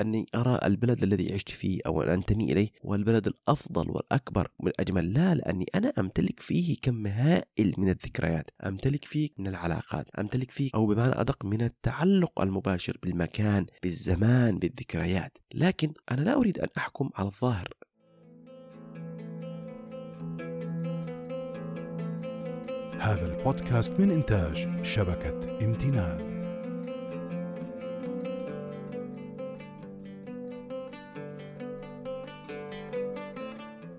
أني أرى البلد الذي عشت فيه أو أن أنتمي إليه هو البلد الأفضل والأكبر والأجمل لا لأني أنا أمتلك فيه كم هائل من الذكريات. أمتلك فيه من العلاقات. أمتلك فيه أو بمعنى أدق من التعلق المباشر بالمكان بالزمان بالذكريات. لكن أنا لا أريد أن أحكم على الظاهر. هذا البودكاست من إنتاج شبكة امتنان.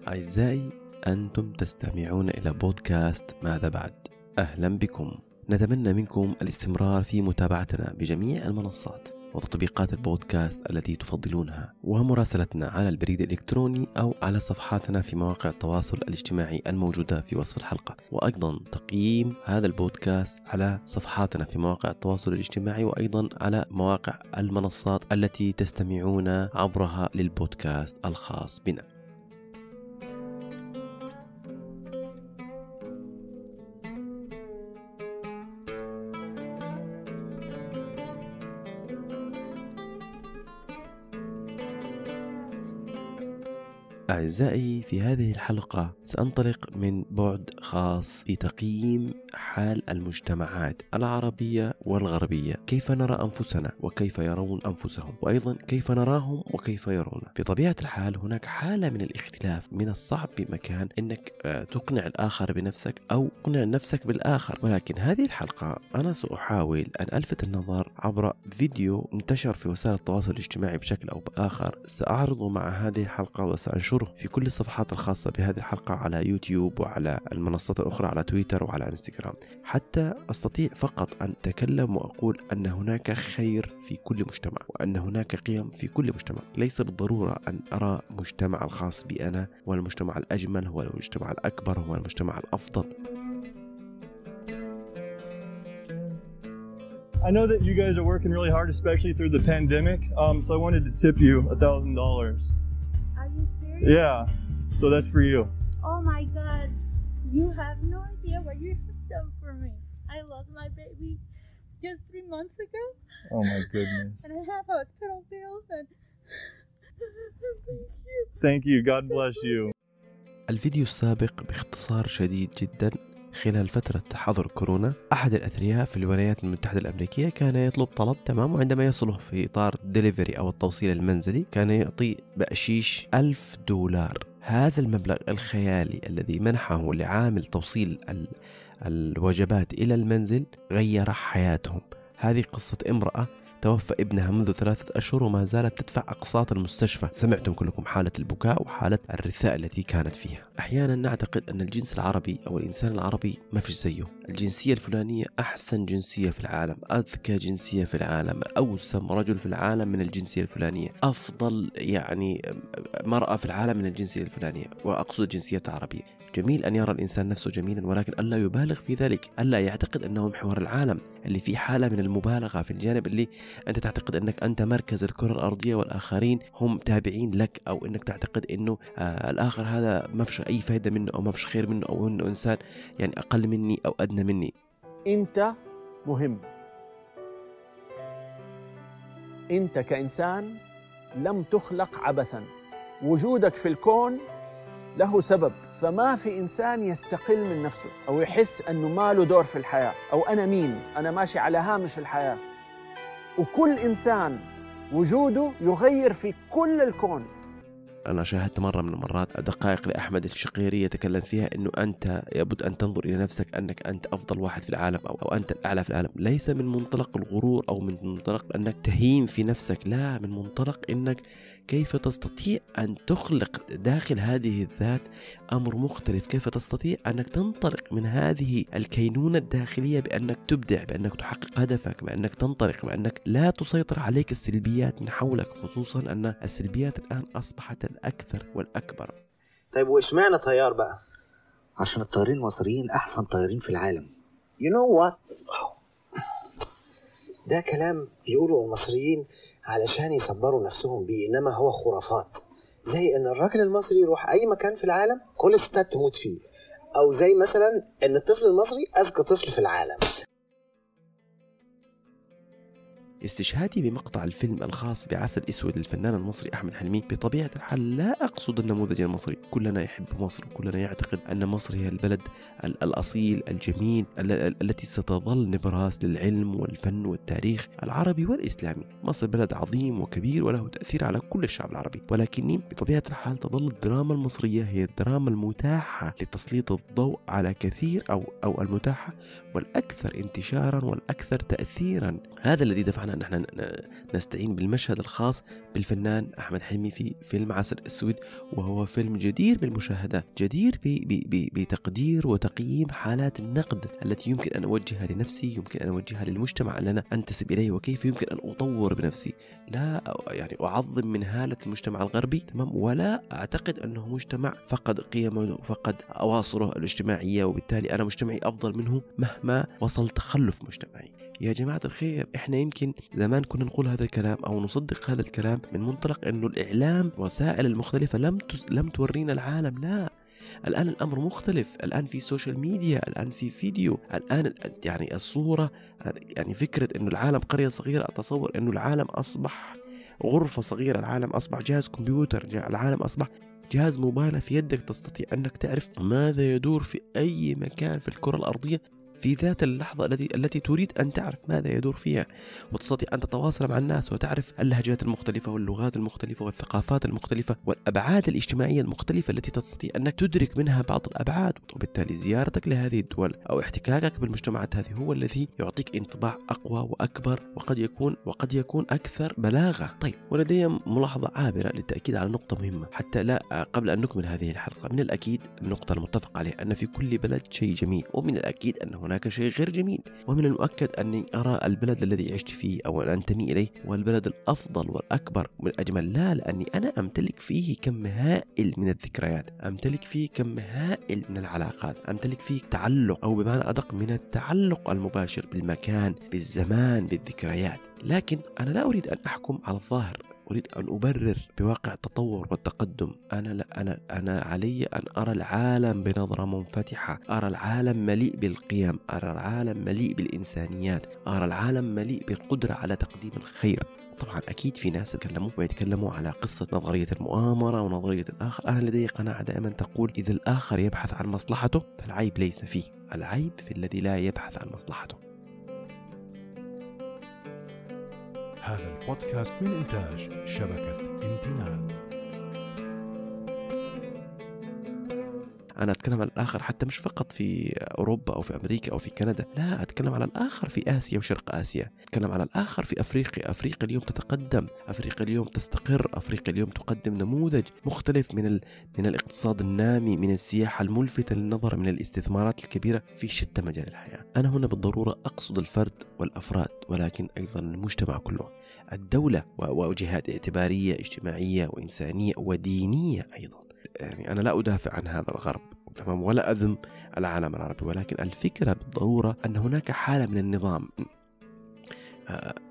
أعزائي أنتم تستمعون إلى بودكاست ماذا بعد؟ أهلا بكم. نتمنى منكم الاستمرار في متابعتنا بجميع المنصات وتطبيقات البودكاست التي تفضلونها ومراسلتنا على البريد الإلكتروني أو على صفحاتنا في مواقع التواصل الاجتماعي الموجودة في وصف الحلقة. وأيضا تقييم هذا البودكاست على صفحاتنا في مواقع التواصل الاجتماعي وأيضا على مواقع المنصات التي تستمعون عبرها للبودكاست الخاص بنا. أعزائي في هذه الحلقة سأنطلق من بعد خاص في تقييم حال المجتمعات العربية والغربية. كيف نرى أنفسنا وكيف يرون أنفسهم؟ وأيضا كيف نراهم وكيف يرون؟ في طبيعة الحال هناك حالة من الاختلاف من الصعب بمكان أنك آه، تقنع الآخر بنفسك أو تقنع نفسك بالآخر. ولكن هذه الحلقة أنا سأحاول أن ألفت النظر عبر فيديو انتشر في وسائل التواصل الاجتماعي بشكل أو بآخر. سأعرضه مع هذه الحلقة وسأنشره في كل الصفحات الخاصة بهذه الحلقة على يوتيوب وعلى المنصات الأخرى على تويتر وعلى إنستغرام. حتى أستطيع فقط أن أتكلم وأقول أن هناك خير في كل مجتمع وأن هناك قيم في كل مجتمع. ليس بالضرورة أن أرى مجتمع الخاص بي أنا هو المجتمع الأجمل هو المجتمع الأكبر هو المجتمع الأفضل. I know that you guys are working really hard, especially through the pandemic. Um, so I wanted to tip you a thousand dollars. Are you serious? Yeah. So that's for you. Oh my god. You have no idea what you have done for me. I lost my baby just three months ago. Oh my goodness. And I have hospital bills and thank you. Thank you. God bless you. الفيديو السابق باختصار شديد جدا خلال فترة حظر كورونا أحد الأثرياء في الولايات المتحدة الأمريكية كان يطلب طلب تمام وعندما يصله في إطار ديليفري أو التوصيل المنزلي كان يعطي بأشيش ألف دولار. هذا المبلغ الخيالي الذي منحه لعامل توصيل الوجبات إلى المنزل غير حياتهم. هذه قصة امرأة توفى ابنها منذ ثلاثة أشهر وما زالت تدفع أقساط المستشفى. سمعتم كلكم حالة البكاء وحالة الرثاء التي كانت فيها. أحيانا نعتقد أن الجنس العربي أو الإنسان العربي ما فيش زيه. الجنسية الفلانية أحسن جنسية في العالم أذكى جنسية في العالم أوسم رجل في العالم من الجنسية الفلانية أفضل يعني مرأة في العالم من الجنسية الفلانية وأقصد الجنسية العربية جميل أن يرى الإنسان نفسه جميلا ولكن ألا يبالغ في ذلك؟ ألا يعتقد أنه محور العالم اللي فيه حالة من المبالغة في الجانب اللي أنت تعتقد أنك أنت مركز الكرة الأرضية والآخرين هم تابعين لك أو أنك تعتقد أنه آه الآخر هذا ما فيش أي فائدة منه أو ما فيش خير منه أو أنه إنسان يعني أقل مني أو أدنى مني. أنت مهم. أنت كإنسان لم تخلق عبثا. وجودك في الكون له سبب. فما في إنسان يستقل من نفسه أو يحس أنه ما له دور في الحياة أو أنا مين؟ أنا ماشي على هامش الحياة. وكل إنسان وجوده يغير في كل الكون. أنا شاهدت مرة من المرات دقائق لأحمد الشقيري يتكلم فيها أنه أنت يبد أن تنظر إلى نفسك أنك أنت أفضل واحد في العالم أو, أو أنت الأعلى في العالم. ليس من منطلق الغرور أو من منطلق أنك تهين في نفسك. لا من منطلق أنك كيف تستطيع أن تخلق داخل هذه الذات أمر مختلف كيف تستطيع أنك تنطلق من هذه الكينونة الداخلية بأنك تبدع بأنك تحقق هدفك بأنك تنطلق بأنك لا تسيطر عليك السلبيات من حولك خصوصا أن السلبيات الآن أصبحت الأكثر والأكبر طيب وإشمعنى طيار بقى؟ عشان الطيارين المصريين أحسن طيارين في العالم You know what? ده كلام بيقوله المصريين علشان يصبروا نفسهم بيه إنما هو خرافات. زي إن الراجل المصري يروح أي مكان في العالم كل الستات تموت فيه. أو زي مثلا إن الطفل المصري أذكى طفل في العالم. استشهادي بمقطع الفيلم الخاص بعسل أسود للفنان المصري أحمد حلمي بطبيعة الحال لا أقصد النموذج المصري، كلنا يحب مصر وكلنا يعتقد أن مصر هي البلد ال- الأصيل الجميل ال- ال- التي ستظل نبراس للعلم والفن والتاريخ العربي والإسلامي، مصر بلد عظيم وكبير وله تأثير على كل الشعب العربي، ولكني بطبيعة الحال تظل الدراما المصرية هي الدراما المتاحة لتسليط الضوء على كثير أو أو المتاحة والأكثر انتشارا والأكثر تاثيرا، هذا الذي دفعنا ان إحنا نستعين بالمشهد الخاص بالفنان أحمد حلمي في فيلم عسل اسود وهو فيلم جدير بالمشاهدة، جدير ب- ب- ب- بتقدير وتقييم حالات النقد التي يمكن أن أوجهها لنفسي، يمكن أن أوجهها للمجتمع اللي أنا أنتسب إليه وكيف يمكن أن أطور بنفسي، لا يعني أعظم من هالة المجتمع الغربي تمام؟ ولا أعتقد أنه مجتمع فقد قيمه وفقد أواصره الاجتماعية وبالتالي أنا مجتمعي أفضل منه مهما وصل تخلف مجتمعي. يا جماعة الخير إحنا يمكن زمان كنا نقول هذا الكلام أو نصدق هذا الكلام من منطلق إنه الإعلام وسائل المختلفة لم تس لم تورينا العالم لا. الآن الأمر مختلف. الآن في social media الآن في فيديو الآن ال- يعني الصورة يعني فكرة إنه العالم قرية صغيرة اتصور إنه العالم أصبح غرفة صغيرة العالم أصبح جهاز كمبيوتر العالم أصبح جهاز موبايل في يدك تستطيع أنك تعرف ماذا يدور في أي مكان في الكرة الأرضية. في ذات اللحظة التي التي تريد أن تعرف ماذا يدور فيها وتستطيع أن تتواصل مع الناس وتعرف اللهجات المختلفة واللغات المختلفة والثقافات المختلفة والأبعاد الاجتماعية المختلفة التي تستطيع أنك تدرك منها بعض الأبعاد. وبالتالي زيارتك لهذه الدول أو احتكاكك بالمجتمعات هذه هو الذي يعطيك انطباع أقوى وأكبر وقد يكون وقد يكون أكثر بلاغة. طيب ولدي ملاحظة عابرة للتأكيد على نقطة مهمة. حتى لا قبل أن نكمل هذه الحلقة من الأكيد النقطة المتفق عليها أن في كل بلد شيء جميل ومن الأكيد أن هناك شيء غير جميل. ومن المؤكد أني أرى البلد الذي عشت فيه أو أن أنتمي إليه هو البلد الأفضل والأكبر والأجمل لا لأني أنا أمتلك فيه كم هائل من الذكريات. أمتلك فيه كم هائل من العلاقات. أمتلك فيه تعلق أو بمعنى أدق من التعلق المباشر بالمكان بالزمان بالذكريات. لكن أنا لا أريد أن أحكم على الظاهر. أريد أن أبرر بواقع التطور والتقدم. أنا لا أنا أنا علي أن أرى العالم بنظرة منفتحة. أرى العالم مليء بالقيم. أرى العالم مليء بالإنسانيات. أرى العالم مليء بالقدرة على تقديم الخير. طبعا أكيد في ناس يتكلموا ويتكلموا على قصة نظرية المؤامرة ونظرية الآخر، أنا لدي قناعة دائما تقول إذا الآخر يبحث عن مصلحته فالعيب ليس فيه، العيب في الذي لا يبحث عن مصلحته. هذا البودكاست من إنتاج شبكة امتنان. أنا أتكلم عن الآخر حتى مش فقط في أوروبا أو في أمريكا أو في كندا لا أتكلم على الآخر في آسيا وشرق آسيا. أتكلم على الآخر في أفريقيا. أفريقيا اليوم تتقدم. أفريقيا اليوم تستقر. أفريقيا اليوم تقدم نموذج مختلف من ال... من الاقتصاد النامي من السياحة الملفتة للنظر من الاستثمارات الكبيرة في شتى مجال الحياة. أنا هنا بالضرورة أقصد الفرد والأفراد ولكن أيضا المجتمع كله. الدولة و- وجهات اعتبارية اجتماعية وإنسانية ودينية أيضا. يعني أنا لا أدافع عن هذا الغرب تمام؟ ولا أذم العالم العربي ولكن الفكرة بالضرورة أن هناك حالة من النظام.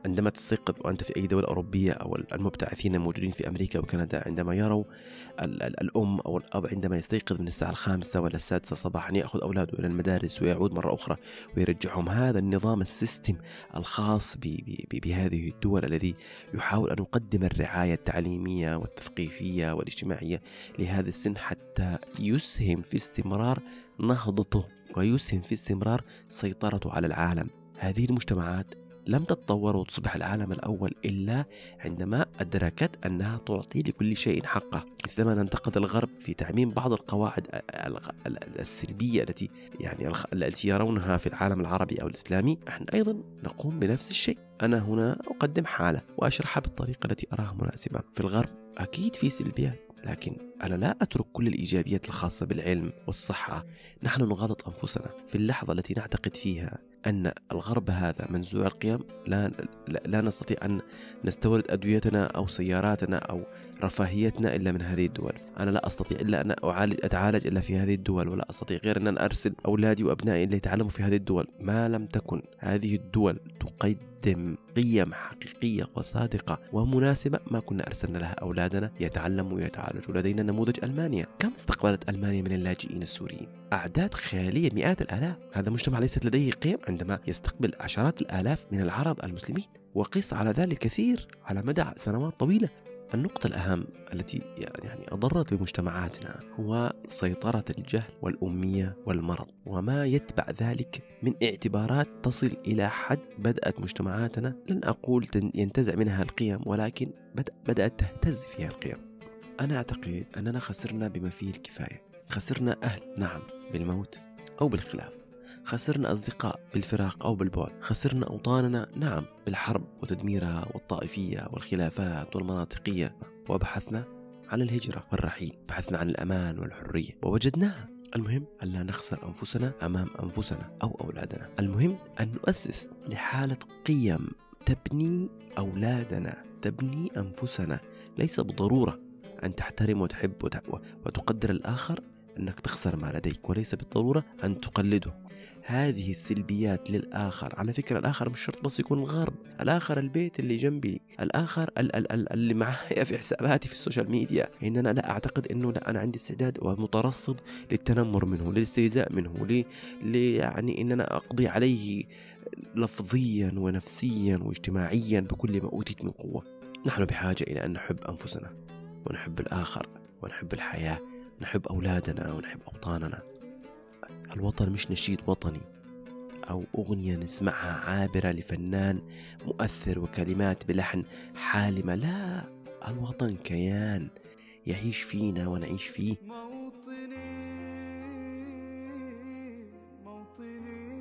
عندما تستيقظ وأنت في أي دولة أوروبية أو المبتعثين الموجودين في أمريكا وكندا عندما يروا ال- ال- الأم أو الأب عندما يستيقظ من الساعة الخامسة ولا السادسة صباحا يأخذ أولاده إلى المدارس ويعود مرة أخرى ويرجعهم. هذا النظام السيستم الخاص بهذه الدول الذي يحاول أن يقدم الرعاية التعليمية والتثقيفية والاجتماعية لهذا السن حتى يسهم في استمرار نهضته ويسهم في استمرار سيطرته على العالم. هذه المجتمعات لم تتطور وتصبح العالم الأول إلا عندما أدركت أنها تعطي لكل شيء حقه. مثلما انتقد الغرب في تعميم بعض القواعد السلبية التي يعني التي يرونها في العالم العربي أو الإسلامي. نحن أيضا نقوم بنفس الشيء. أنا هنا أقدم حالة وأشرحها بالطريقة التي أراها مناسبة. في الغرب أكيد في سلبيات لكن أنا لا أترك كل الإيجابيات الخاصة بالعلم والصحة. نحن نغالط أنفسنا في اللحظة التي نعتقد فيها أن الغرب هذا منزوع القيم. لا, لا, لا نستطيع أن نستورد أدويتنا أو سياراتنا أو رفاهيتنا إلا من هذه الدول. أنا لا أستطيع إلا أن أعالج أتعالج إلا في هذه الدول ولا أستطيع غير أن أرسل أولادي وأبنائي إلا يتعلموا في هذه الدول. ما لم تكن هذه الدول تقدم قيم حقيقية وصادقة ومناسبة ما كنا أرسلنا لها أولادنا يتعلموا ويتعالجوا. لدينا نموذج ألمانيا. كم استقبلت ألمانيا من اللاجئين السوريين؟ أعداد خيالية مئات الآلاف. هذا مجتمع ليست لديه قيم عندما يستقبل عشرات الآلاف من العرب المسلمين. وقس على ذلك كثير على مدى سنوات طويلة. النقطة الأهم التي يعني أضرت بمجتمعاتنا هو سيطرة الجهل والأمية والمرض وما يتبع ذلك من اعتبارات تصل إلى حد بدأت مجتمعاتنا لن أقول ينتزع منها القيم ولكن بدأت تهتز فيها القيم. أنا أعتقد أننا خسرنا بما فيه الكفاية. خسرنا أهل نعم بالموت أو بالخلاف. خسرنا أصدقاء بالفراق أو بالبعد. خسرنا أوطاننا نعم بالحرب وتدميرها والطائفية والخلافات والمناطقية. وبحثنا عن الهجرة والرحيل. بحثنا عن الأمان والحرية. ووجدناها. المهم أن لا نخسر أنفسنا أمام أنفسنا أو أولادنا. المهم أن نؤسس لحالة قيم تبني أولادنا تبني أنفسنا. ليس بالضرورة أن تحترم وتحب وتقدر الآخر أنك تخسر ما لديك وليس بالضرورة أن تقلده. هذه السلبيات للآخر. على فكرة الآخر مش شرط بس يكون الغرب الآخر البيت اللي جنبي. الآخر ل ال اللي معايا في حساباتي في ال social media. إن أنا لا أعتقد أنه لا أنا عندي استعداد ومترصد للتنمر منه للاستهزاء منه لي, لي يعني أن أنا أقضي عليه لفظيا ونفسيا واجتماعيا بكل ما أوتيت من قوة. نحن بحاجة إلى أن نحب أنفسنا. ونحب الآخر ونحب الحياة نحب أولادنا ونحب أوطاننا. الوطن مش نشيد وطني أو أغنية نسمعها عابرة لفنان مؤثر وكلمات بلحن حالمة. لا الوطن كيان يعيش فينا ونعيش فيه.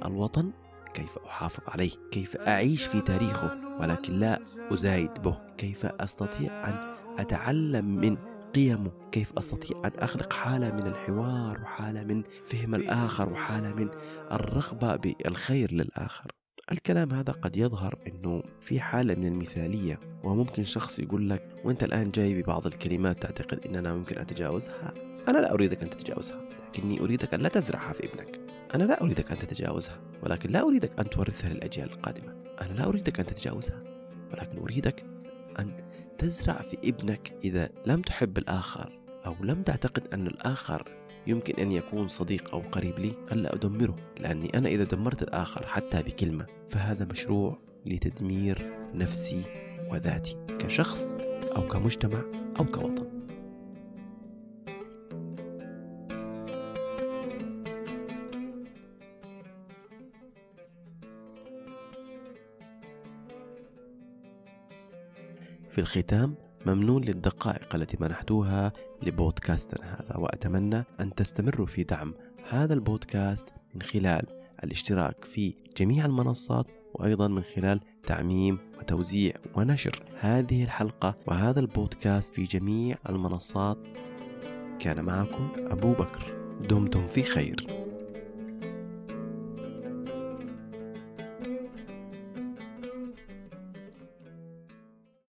الوطن كيف أحافظ عليه؟ كيف أعيش في تاريخه؟ ولكن لا أزايد به. كيف أستطيع أن أتعلم من قيمه كيف أستطيع أن أخلق حالة من الحوار وحالة من فهم الآخر وحالة من الرغبة بالخير للآخر. الكلام هذا قد يظهر إنه في حالة من المثالية وممكن شخص يقول لك وأنت الآن جاي ببعض الكلمات تعتقد ان أنا ممكن اتجاوزها أنا لا أريدك أن تتجاوزها لكني أريدك أن لا تزرعها في ابنك. أنا لا أريدك أن تتجاوزها ولكن لا أريدك أن تورثها للأجيال القادمة. أنا لا أريدك أن تتجاوزها ولكن أريدك أن تزرع في ابنك إذا لم تحب الآخر أو لم تعتقد أن الآخر يمكن أن يكون صديق أو قريب لي ألا أدمره لأني أنا إذا دمرت الآخر حتى بكلمة. فهذا مشروع لتدمير نفسي وذاتي كشخص أو كمجتمع أو كوطن. في الختام ممنون للدقائق التي منحتوها لبودكاستنا هذا وأتمنى أن تستمروا في دعم هذا البودكاست من خلال الاشتراك في جميع المنصات وأيضا من خلال تعميم وتوزيع ونشر هذه الحلقة وهذا البودكاست في جميع المنصات. كان معكم أبو بكر. دمتم في خير.